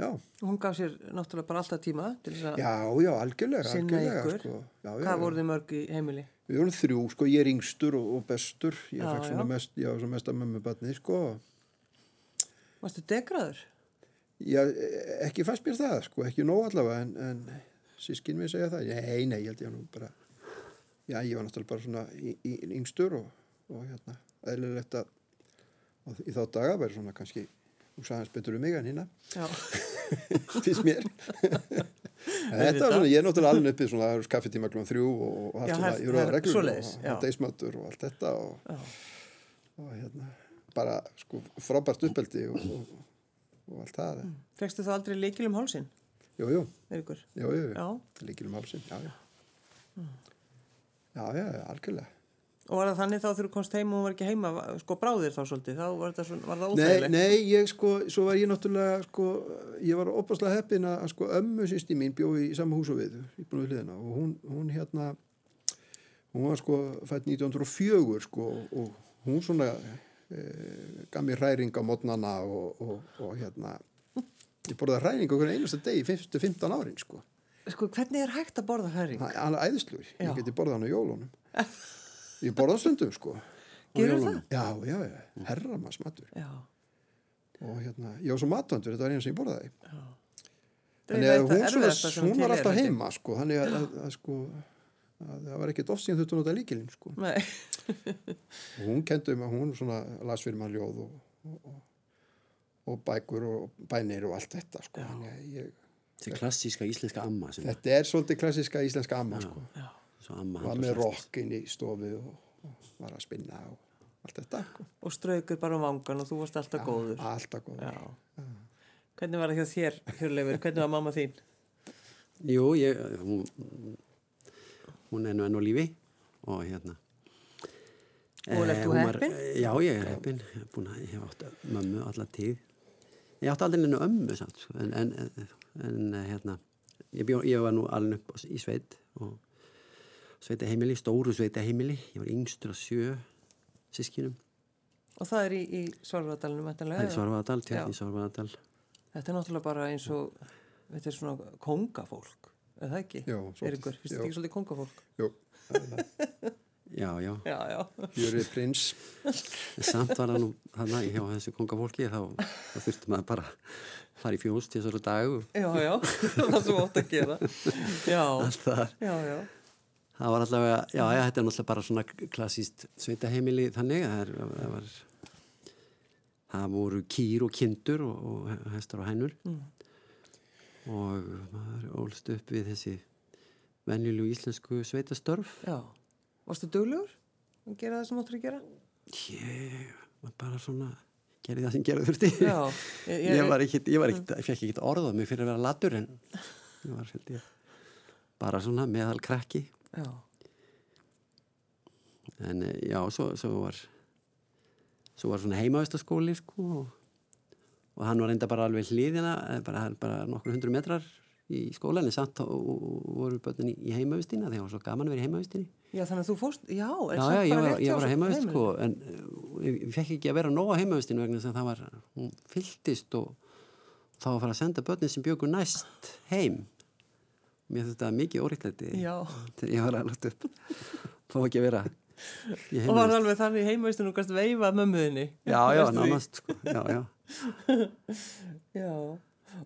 já, hún gaf sér náttúrulega bara alltaf tíma til þess að, já, já, algjörlega Sinna algjörlega, ykkur. sko. já, já, hvað voru þið mörg í heimili? Við vorum þrjú, sko, ég er yngstur og, og bestur. Ég fekk svona mest, já, svona mest að mömmu batni, sko. Varstu degraður? Já, ekki fannst mér það, sko, ekki nóg allavega, en, en sískin mér segja það. Nei, nei, ég held ég nú bara, já, ég var náttúrulega bara svona í, í, yngstur og, og hérna, eðlilegt að, í þá daga væri svona kannski, þú sagði hans betur um mig en Já, *laughs* finnst mér. *laughs* Þetta var svona, ég er náttúrulega alveg uppið svona kaffetíma klúan þrjú og, og allt svona, ég her- reglur svoleiðis, og, já. og allt þetta og og hérna bara sko frábært uppeldi og, og, og allt það. Fegstu þú aldrei líkil um hálsin? jú, jú, Erikur? jú, jú, Já, líkil um hálsinn já, já. Já, já, já, algjörlega og var það þannig þá þegar þú komst heim og hún var ekki heima, sko bráðir þá svolítið, þá var, svona, var það nei, óþægilegt? nei, ég sko, svo var ég náttúrulega sko, ég var opaslega heppin að sko ömmu sýsti mín bjóði í sama hús og við í búinu við hliðina. Og hún, hún hérna hún var sko fætt 1904 sko og hún svona e, gaf mér hræring á modnana og, og, og hérna ég borðaði hræring okkur einasta degi 15 árin sko. Sko, hvernig er hægt að borða herring? Það er alveg æðisluður, ég geti borðað hann á jólunum *laughs* ég borðað stundum sko Gerirðu jólunum. Já, já, já, herramas matur. Já, og hérna, ég var svo matvandur, þetta var eina sem ég borðaði. Já. þannig að hún, svona, hún var er, alltaf heima sko, þannig að, að, að sko að það var ekkert oft síðan þurftu að nota líkilinn sko. Nei, *laughs* og hún kendi um að hún svona las fyrir maður ljóð og, og, og, og bækur og bænir og allt þetta sko. þannig að ég, þessi klassíska íslenska amma sem þetta er svolítið klassiska íslenska amma sko. já, svo amma var með flest. rock inn í stofu og, og var að spinna og allt þetta sko. og straukur bara um vangan og þú varst alltaf góður. alltaf góð Já. Hvernig var það hjá þér, Hjörleifur? Hvernig var mamma þín? jú, ég hún, hún er nú enn á lífi og hérna Og ert eh, þú heppin? Já, ég er heppin ég er búin að ég hef átt mömmu allar tíð ég átti aldrei nennu ömmu samt, sko, en, en, en hérna ég, bjó, ég var nú alveg upp á- í sveit og sveita heimili, stóru sveita heimili ég var yngstur á sjö sískinum Og það er í, í Svarfadalunum, það væntanlega, er eða? Svarfaðadal, Já. tjarni Svarfaðadal Þetta er náttúrulega bara eins og, þetta er svona kongafólk, er það ekki? Já, svolítið, Eiríkur, finnst þetta ekki svolítið kongafólk? Jú, já, já. Jörið prins samt var það nú þarna hjá þessu kongafólki þá, þá þurfti maður bara að fara í fjós til þessari dag og Já, já, *laughs* það sem ótt að gera. Já, já, já. Það var allavega, já, já, þetta er náttúrulega bara svona klassíst sveitaheimili þannig það, er, það var það voru kýr og kindur og, og hestar og hænur Mm. og maður ólst upp við þessi venjulegu íslensku sveitastörf Já. Varstu duglegur að gera það sem áttur að gera? ég var bara svona gerði það sem gerði þurfti Já. Ég, *laughs* ég ég var ekkit, ég fekk ekkit orðað mig fyrir að vera latur en ég var held ég bara svona meðal krakki Já, en eh, já, svo, svo var svo var svona heimavistaskóli sko og, og hann var reynda bara alveg hliðina eh, bara, bara nokkur hundru metrar í skólanum samt og, og voru börnin í, í heimavistina þegar það var svo gaman að vera í heimavistinni. Já, þannig að þú fórst, já, en Já, já, ég var, ég var að heimavist sko, en ég ég fekk ekki að vera nóg á heimavistinu vegna þess að það var, hún fylltist og þá var að fara að senda börnin sem bjögur næst heim. Mér þetta mikið óriktlæti Já, þegar ég var að lagt upp. Fá ekki að vera og var alveg þannig og gæst veifa mömmuðinni. Já, já, nánast sko, já, já. *laughs* Já,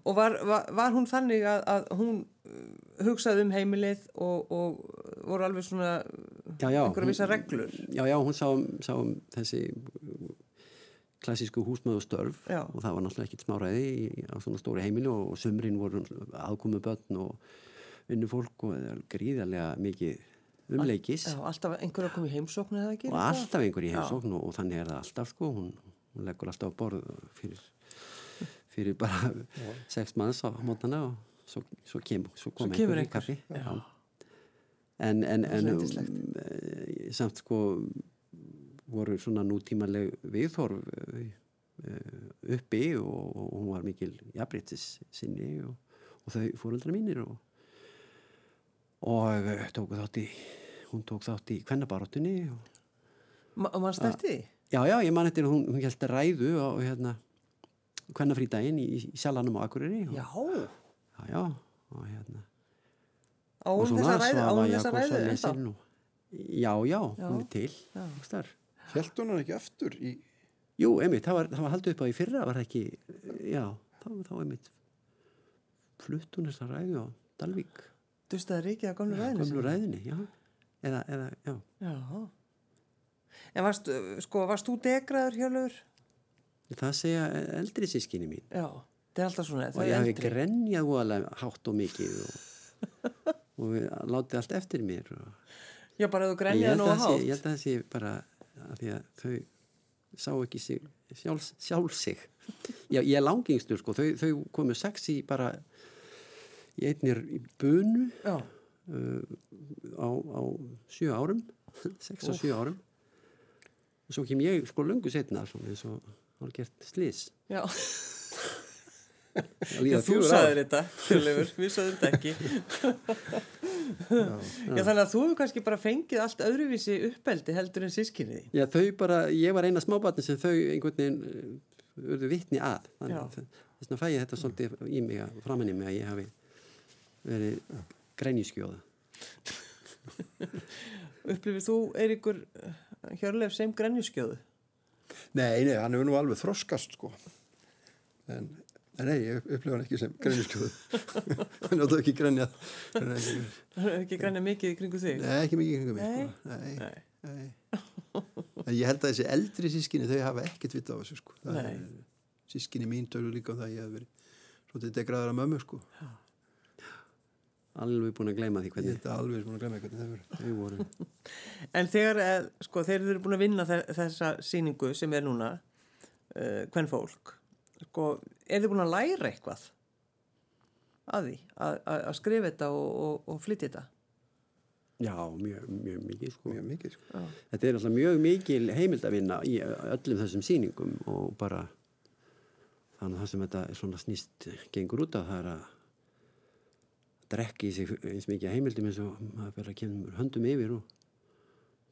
og var, var, var hún þannig að, að hún uh, hugsaði um heimilið og, og voru alveg svona einhverja vissa reglur? Já, já, hún sá, um- sá um þessi klassísku húsmaðu störf Já. og það var náttúrulega ekkit smáræði í, á svona stóri heimili og, sumrin voru aðkomu börn og vinnufólk og það er gríðarlega mikið umleikis Já, alltaf einhverja kom í heimsóknu eða ekki? og alltaf einhver í heimsókn og, og þannig er það alltaf sko, hún, hún leggur alltaf á borð fyrir, fyrir bara *laughs* sex manns á mótana og svo, svo, kem, svo kom Svo kemur einhver í einhver, kaffi já. Já. en, en, en um, samt sko voru svona nútímaleg viðhorf eh, uppi og, og hún var mikil jafnbryttis sinni og, og þau fóröldra mínir og, og eh, tóku þátt í hún tók þátt í kvennabaróttunni og Ma, og mann stætti því? Já, já, ég man eftir að hún, hún held ræðu á hérna kvennafrídægin í, í Sjalanum á Akureyri og, Já, já, já, og hérna á hún þessa ræðu, á hún þessa ræðu ennþá? og, Já, já, Já. hún er til. Held hún hann ekki aftur í, Jú, einmitt, það var, það var haldið upp á í fyrra var það ekki, já, þá, þá einmitt flutt hún þessa ræðu á Dalvík Dustaði ríkið að gamlu ræðinu? gömlu ræðinni, já eða, eða, já, Já. En varst, sko, varst þú degraður hjálfur? það segja eldri sískinni mín Já, það er alltaf svona, og ég hafi grenjað voðalega hátt og mikið og, *laughs* og látið allt eftir mér og Já, bara þú grenjaði sé, hátt. ég held að það sé bara að því að þau sá ekki sig sjálf, sjálf sig Já, ég er langingstur sko, þau, þau komu sex í bara í einnir í bunu Já, uh, á, á sjö árum *laughs* sex og sjö árum og svo kem ég sko löngu setna eins og hálfgert slís já. Já, þú sagðir þetta, Hjörleifur, við sagðum þetta ekki. Já, þannig að þú hefur kannski bara fengið allt öðruvísi uppeldi heldur en sískinni. Já, þau bara, ég var eina smábarni sem þau einhvern veginn uh, urðu vitni að. Já. Þannig að þess vegna fæ ég þetta svolítið í mig framann í mig að ég hafi verið grænjuskjóða. *laughs* Upplifið þú, Eiríkur Hjörleif, sem grenjuskjóðu? nei, nei, hann hefur nú alveg þroskast sko en, nei, ég upplifa hann ekki sem grenjuskjóðu *laughs* hann áttu ekki nei, Það er ekki grenja mikið kringu þig? ekki mikið kringum mig Nei. sko. nei, Nei. nei. en ég held að þessi eldri sískinni þau hafa ekkert vita á þessu sko Nei. er- sískinni mín tölur líka um það að ég hef verið svolítið degraðar að mömmu sko Alveg búin að gleyma því ég hvernig þetta alveg búin að glemja hvernig það verið þau voru. En þegar, eh, sko, þeir eru búin að vinna þe- þessa síningu sem er núna, uh, hvern fólk, sko, er þið búin að læra eitthvað að því, að, að, að skrifa þetta og, og, og flytja þetta? Já, mjög, mjög mikið sko. mjög mikið sko Já. Þetta er alltaf mjög mikil heimild að vinna í öllum þessum sýningum og bara þannig að það sem þetta er svona snýst gengur út af það er að drekki í sig eins mikið heimildum eins og maður verður að kemur höndum yfir og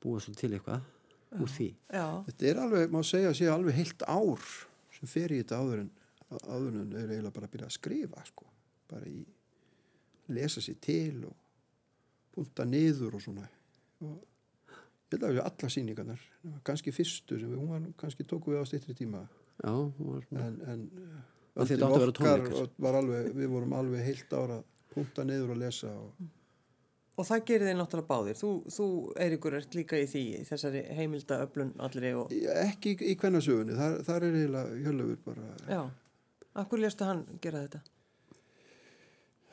búa svo til eitthvað úr því. Já, Þetta er alveg, má segja að sé alveg heilt ár sem fer í þetta áður en áður en eru eiginlega bara að byrja að skrifa sko, bara í lesa sér til og punta niður og svona. Og ég held að við alla sýningarnar kannski fyrstu sem við, hún var kannski tóku við á stýttri tíma. Já, hún var svona, en, en þetta vera okkar tónleikar. var alveg, við vorum alveg heilt ára að punta niður og lesa og og það gerir þið náttúrulega báðir. Þú, þú Eiríkur, ert líka í því, þessari heimildaöflun allri og, ekki í, í kvennasögunni, þar, þar er eiginlega hjörlefur bara já, akkur léstu hann gera þetta?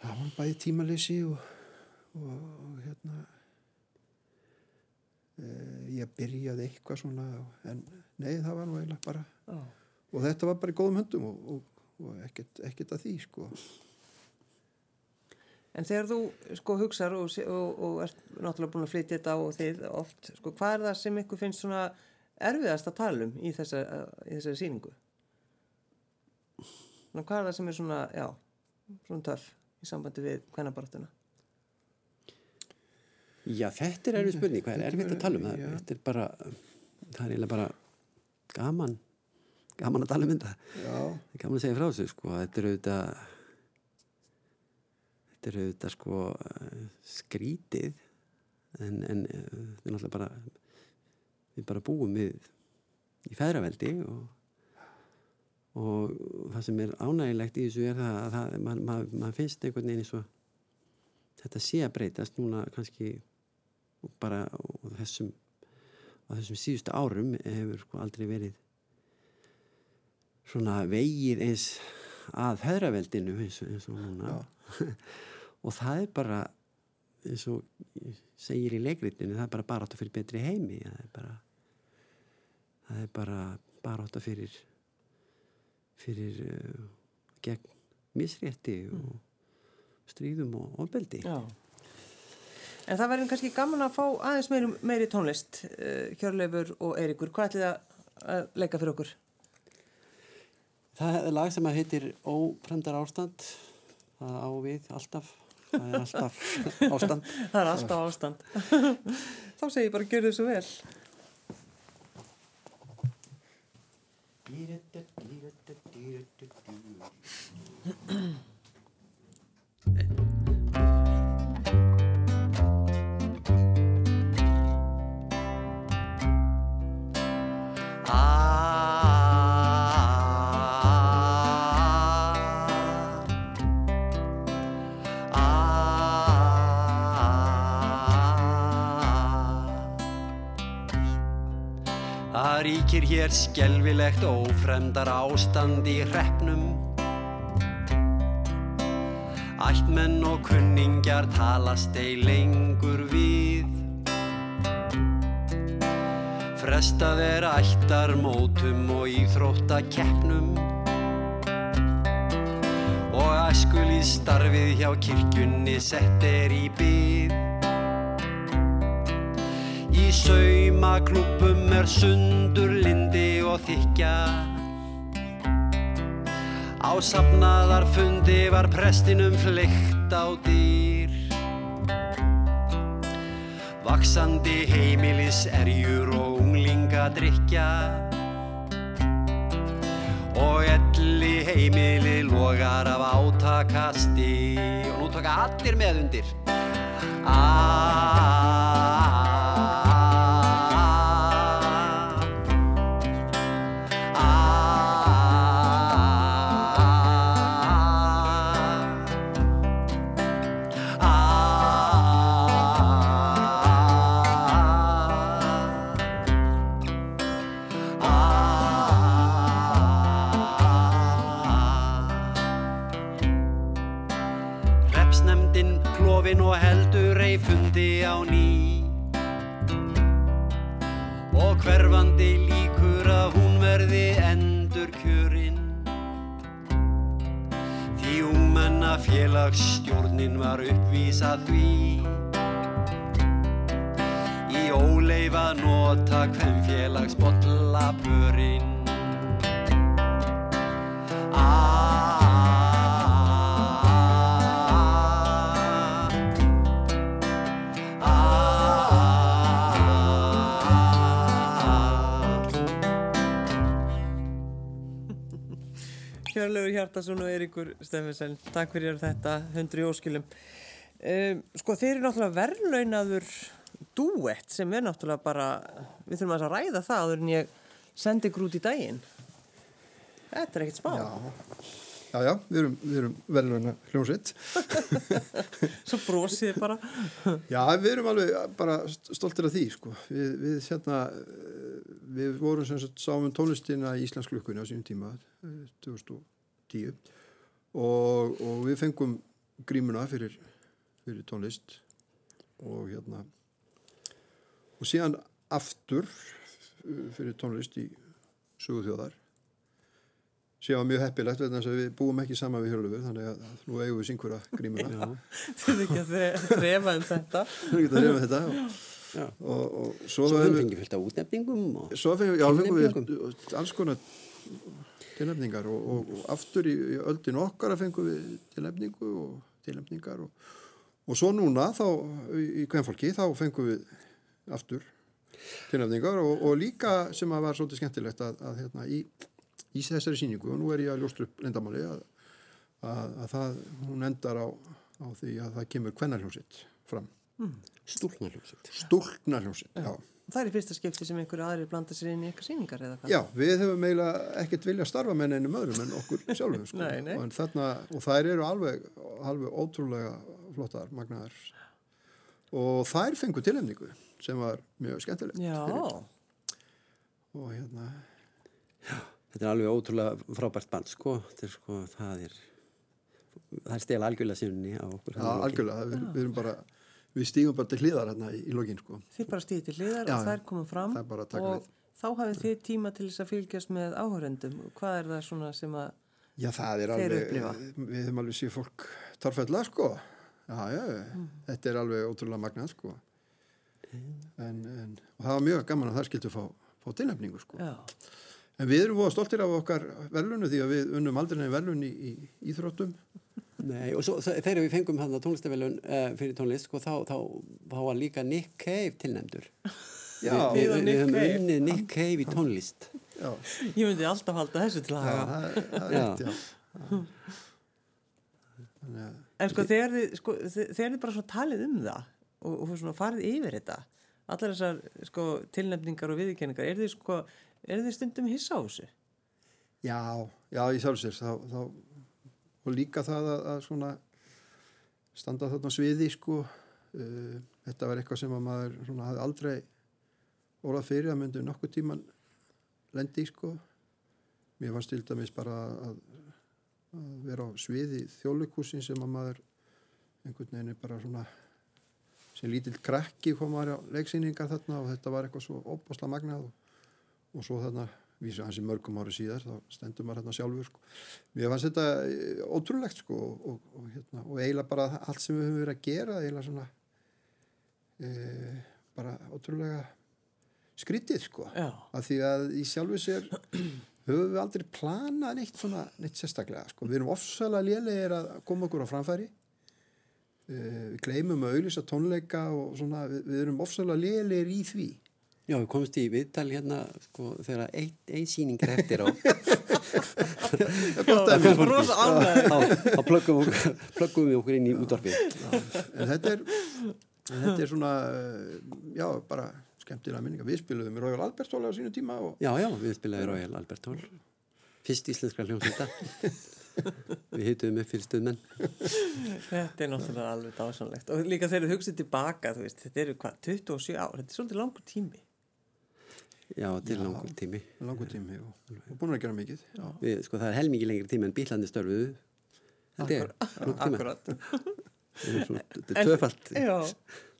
það var bæði tímaleysi og, og, hérna e, ég byrjaði eitthvað svona en nei það var nú eiginlega bara Já. og þetta var bara í góðum höndum og, og, og ekkert, ekkert að því sko En þegar þú sko hugsar og, se- og, og ert náttúrulega búin að flytja þetta á og þið oft, sko hvað er það sem ykkur finnst svona erfiðast að tala um í þessari, í þessari sýningu? Svona, hvað er það sem er svona, já, svona töff í sambandi við kvennabaratuna? Já, þetta er erfið spurning, hvað er erfitt að tala um það? Þetta er bara, það er eiginlega bara gaman, gaman að tala um þetta. Já, Það er gaman að segja frá þessu, sko. Þetta er auðvitað, þetta er auðvitað, sko, skrítið, en, en eh, þetta er náttúrulega bara, við bara búum við í feðraveldi og, og það sem er ánægilegt í þessu er það að það, man, man, man finnst einhvern veginn eins og þetta sé að breytast núna kannski bara á þessum, á þessum síðustu árum hefur sko aldrei verið svona vegið eins að og- eins og núna *laughs* og það er bara eins og segir í leikritinu það er bara barátta fyrir betri heimi það er bara það er bara barátta fyrir fyrir uh, gegn misrétti og stríðum og ofbeldi Já. En það verður kannski gaman að fá aðeins meiri, meiri tónlist, uh, Hjörleifur og Eiríkur. Hvað ætlið að að leika fyrir okkur? Það er lag sem að heitir Ófremdar ástand það á við alltaf það er alltaf *laughs* ástand Það er alltaf ástand. *laughs* Þá segi ég bara, gjör þið svo vel. Það ríkir hér skelvilegt ófremdar ástand í hreppnum. Ættmenn og kunningjar talast ei lengur við. Frestað er ættar mótum og íþrótta keppnum Og æskulíð starfið hjá kirkjunni sett er í byð Í saumaklúpum er sundur lindi og þykja Á safnaðarfundi var prestinum fleikt á dýr. Vaksandi heimilis erjur og unglinga drikja Og elli heimili logar af átakasti Og nú taka allir með undir. Repsnemdin félagsstjórnin var uppvísað því. Í óleifa nota hvem félagsbotla pörin Hjörleifur Hjartarsson og Eiríkur Steffensen, takk fyrir þetta, hundru í óskilum. Um, sko, þeir eru náttúrulega verðlaunaður duett sem er náttúrulega bara, við þurfum að ræða það áður en ég sendi ykkur út í daginn. Þetta er ekkert spá. já, já, já við erum, erum velurna hljómsveit. *laughs* Svo brosið bara. Já, við erum alveg bara stoltir af því, sko. Við, við hérna, við vorum sem sagt sáum tónlistina í Íslands klukkunni á sínum tíma, eh, 2010 og, og við fengum grímuna fyrir, fyrir tónlist og hérna og síðan aftur eh, fyrir tónlist í sögu þjóðar sem var mjög heppilegt við búum ekki saman við Hjörlufur þannig að nú eigum við syngura grímuna *laughs* Þið er ekki að þre- þrefa um þetta. Við erum ekki að reyna þetta og, Já. og, og svo, Svo við við fengið fyllt af útnefningum og svo tilnefningum. við alls konar tilnefningar og, og, og aftur í, í öldin okkar að fengum við tilnefningu og tilnefningar og, og svo núna þá í, Kvenfólki þá fengum við aftur tilnefningar og, og líka sem að var svolítið skemmtilegt að, að hérna, í, í þessari síningu og nú er ég að ljóstra upp lendamáli að, að, að það, hún endar á, á því að það kemur kvennarhljómsitt fram. Stúlnarljómsveit. Stúlknarhljómsitt, já. Það er í fyrsta skipti sem einhverju aðri blanda sér inn í eitthvað síningar eða hvað? Já, við hefum eiginlega ekkert vilja starfa með neinum öðrum en okkur *laughs* sjálfum sko. Nei, nei. Og, þarna, og þær eru alveg, alveg ótrúlega flottar, magnaðar og þær fengu tilhemningu sem var mjög skemmtilegt Já, og hérna Þetta er alveg ótrúlega frábært band sko. Þetta er sko, það er það er stela algjörlega sinni á okkur. ja, algjörlega, við, við erum bara við stígum bara til hliðar hérna í, í lokin sko. þið bara stýðið til hliðar Já, og þær komum fram og þá hafið þið tíma til þess að fylgjast með áhörendum. Hvað er það svona sem að, Já, það er alveg, upplifa. við höfum alveg séð fólk tarfælla sko já, já, Mm. þetta er alveg ótrúlega magnað sko en, en, og það var mjög gaman að það skildu fá, fá tilnefningu sko já, En við erum voða stoltir af okkar verðlunu því að við unnum aldrei verðlun í, í íþróttum. Nei, og svo, þegar við fengum hann tónlistavelun uh, fyrir tónlist, sko, þá, þá, þá var líka Nick Cave tilnæmdur. Já, við, höfum unnið Nick Cave í tónlist. já, ég myndi alltaf halda þessu til að já, hafa. það, það er Já. rétt, já. Að, En sko þegar þið, sko, þið- þegar þið bara svona talið um það og, og svona farið yfir þetta, allar þessar sko tilnefningar og viðurkenningar, er þið sko, er þið stundum hissa á þessu? já, já, í sjálfsér, þá, þá, og líka það að, að svona standa þarna sviði, sko, uh, þetta var eitthvað sem að maður svona hafði aldrei orðað fyrir að myndi nokkuð tíman lendi, sko. Mér fannst til dæmis bara að, að vera á sviði þjóðleikúsin sem að maður einhvern veginn er bara svona sem lítill krakki kom maður á leiksýningar þarna og þetta var eitthvað svo óbásla magnað og, og svo þarna vísa hans í mörgum ári síðar þá stendur maður hérna sjálfur sko. Mér fannst þetta eh, ótrúlegt sko og, og, og, hérna, og eiginlega bara allt sem við höfum verið að gera eiginlega svona e, bara ótrúlega skrítið sko Já, af því að í sjálfu sér *clears throat* höfum við aldrei planað neitt svona neitt sérstaklega sko. við erum ofsalega lélegir að koma okkur á framfæri uh, við gleymum að auðlýsa tónleika og svona, við, við erum ofsalega lélegir í því Já, við komumst í viðtal hérna, sko, þegar ein, ein sýning er eftir á, *laughs* þá, plöggum, við okkur inn í útvarfið. en þetta er, en þetta er svona uh, já, bara skemmtilega minninga við spiluðum í Royal Albert Hall á sínu tíma og Já, já, við spilaði Royal Albert Hall, fyrst íslenska hljómsveita. *laughs* Við hituðum upp fyrir stuðmenn. Þetta er náttúrulega alveg dásanlegt og líka þegar þú hugsið tilbaka, þú veist, þetta eru hvað, 27 ár, þetta er svolítið langur tími. Já, til langur tími. langur tími og, og búin að gera mikið já. Við, sko, það er helmingi lengri tími en bílandi störfuðu. Þetta er langur tími. Akkurat. Þetta er *laughs* tvöfalt, Já,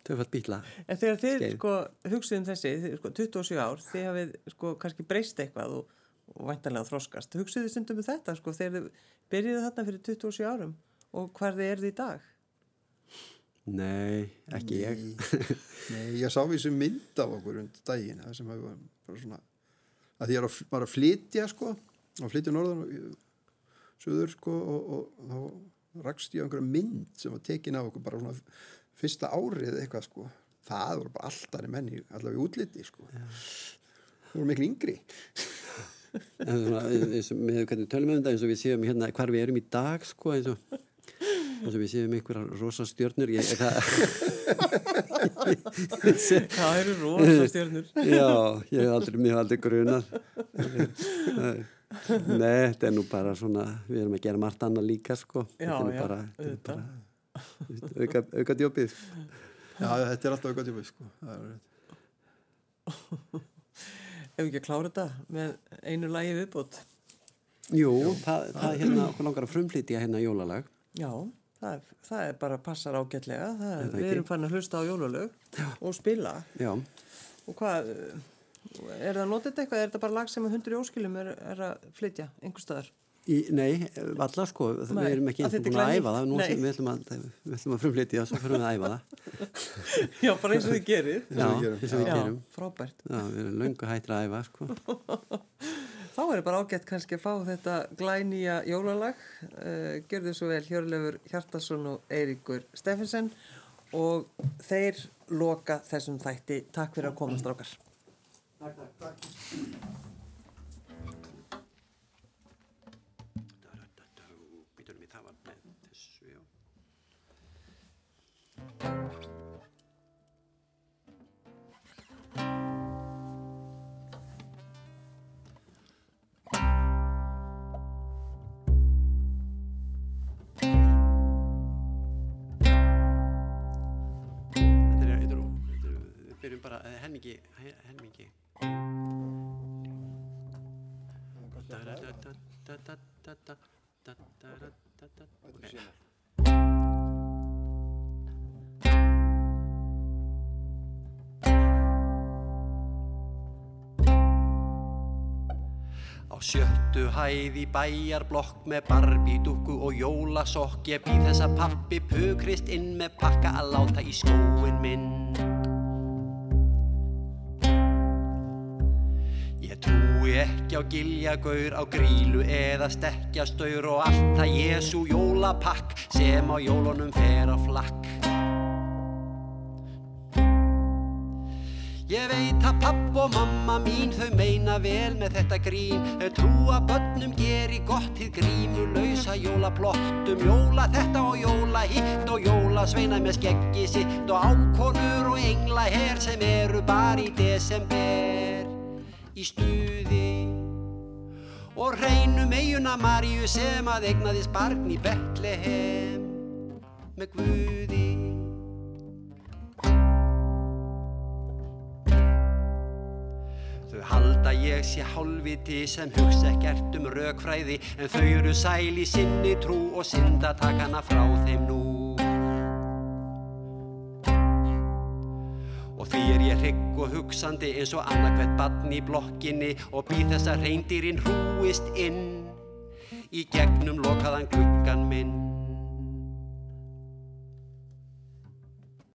tvöfalt bíla. en þegar þið sko hugsið um þessi, þið, sko, 27 ár, þið hafið sko kannski breyst eitthvað og, og væntanlega þroskast. Hugsið þið stundum um þetta, sko, þegar þið byrjuðu þarna fyrir 27 árum og hvar þið eruð í dag? Nei, ekki ég. Nei, Nei, ég sá við sem mynd af okkur undir daginn, sem hefur bara svona að því að, var að flytja sko, að flytja norðan og söður sko og, og þá rakst ég einhverja mynd sem var tekin af okkur bara svona fyrsta árið eitthvað sko. Það voru bara alltaf menni allavega í útliti sko. Það voru miklu yngri. En svona, eins og með hvernig tölum við um þetta eins og við séum hérna hvar við erum í dag sko eins og, eins og við séum einhverjar rosa stjörnur ég, það, Það eru rosa stjörnur. já, ég hef aldrei, hef aldrei grunað. Nei, þetta er nú bara svona við erum að gera margt annað líka sko. Já, þetta er já, bara, þetta er bara auka, auka djópið. Já þetta er alltaf eitthvað tíma sko. Það er, Ef við ekki að klára þetta með einu lagi viðbútt. Jú, það, það hérna okkur langar að frumflytja hérna jólalag. Já, það það er bara passar ágætlega. Það, Er það við erum fann að hlusta á jólalög og spila. Já, Og hvað, er það notið eitthvað? Er þetta bara lag sem hundur í óskilum er, er að flytja einhver staðar? Í, nei, valla sko, við Nei, erum ekki er búin að æfa það, nú sem við ætlum að, við að frumflytja og svo fyrir við að æfa það. *laughs* Já, bara eins og þið gerir. Já, við eins og við Já, gerum. frábært. Já, við erum löngu hættir að æfa, sko. *laughs* þá er bara ágætt kannski að fá þetta glænýja jólalag. Uh, Gjörðu svo vel Hjörlefur Hjartarsson og Eiríkur Steffensen og þeir loka þessum þætti. Takk fyrir að koma strákar. Takk, takk, takk. Byrjum bara eh, helmingi, he- helmingi. Ok. Á sjöttu hæð í bæjarblokk með barbídúkku og jólasokk Ég býð þess að pappi pukrist inn með pakka að láta í skóin minn trúi ekki á giljagaur, á grílu eða stekkjastaur og allt það Jésu jólapakk sem á jólunum fer á flakk. Ég veit að papp og mamma mín þau meina vel með þetta grín. Þau trúa börnum geri gott hið grímu lausa jólaplottum. Jóla þetta og jóla hitt og jóla sveina með skeggi sitt Og ákonur og engla her sem eru bara í desember. Í stuði Og reynum eiguna Maríu sem að egnaðist barn í Betlehem með Guði Þau halda ég sé hálfviti sem hugsa ekkert um rökfræði en þau eru sæl í sinni trú og synda takana frá þeim nú. Hrygg og hugsandi eins og annarkvæmt badn í blokkinni og býð þess að reyndýrin hrúist inn í gegnum lokaðan gluggan minn.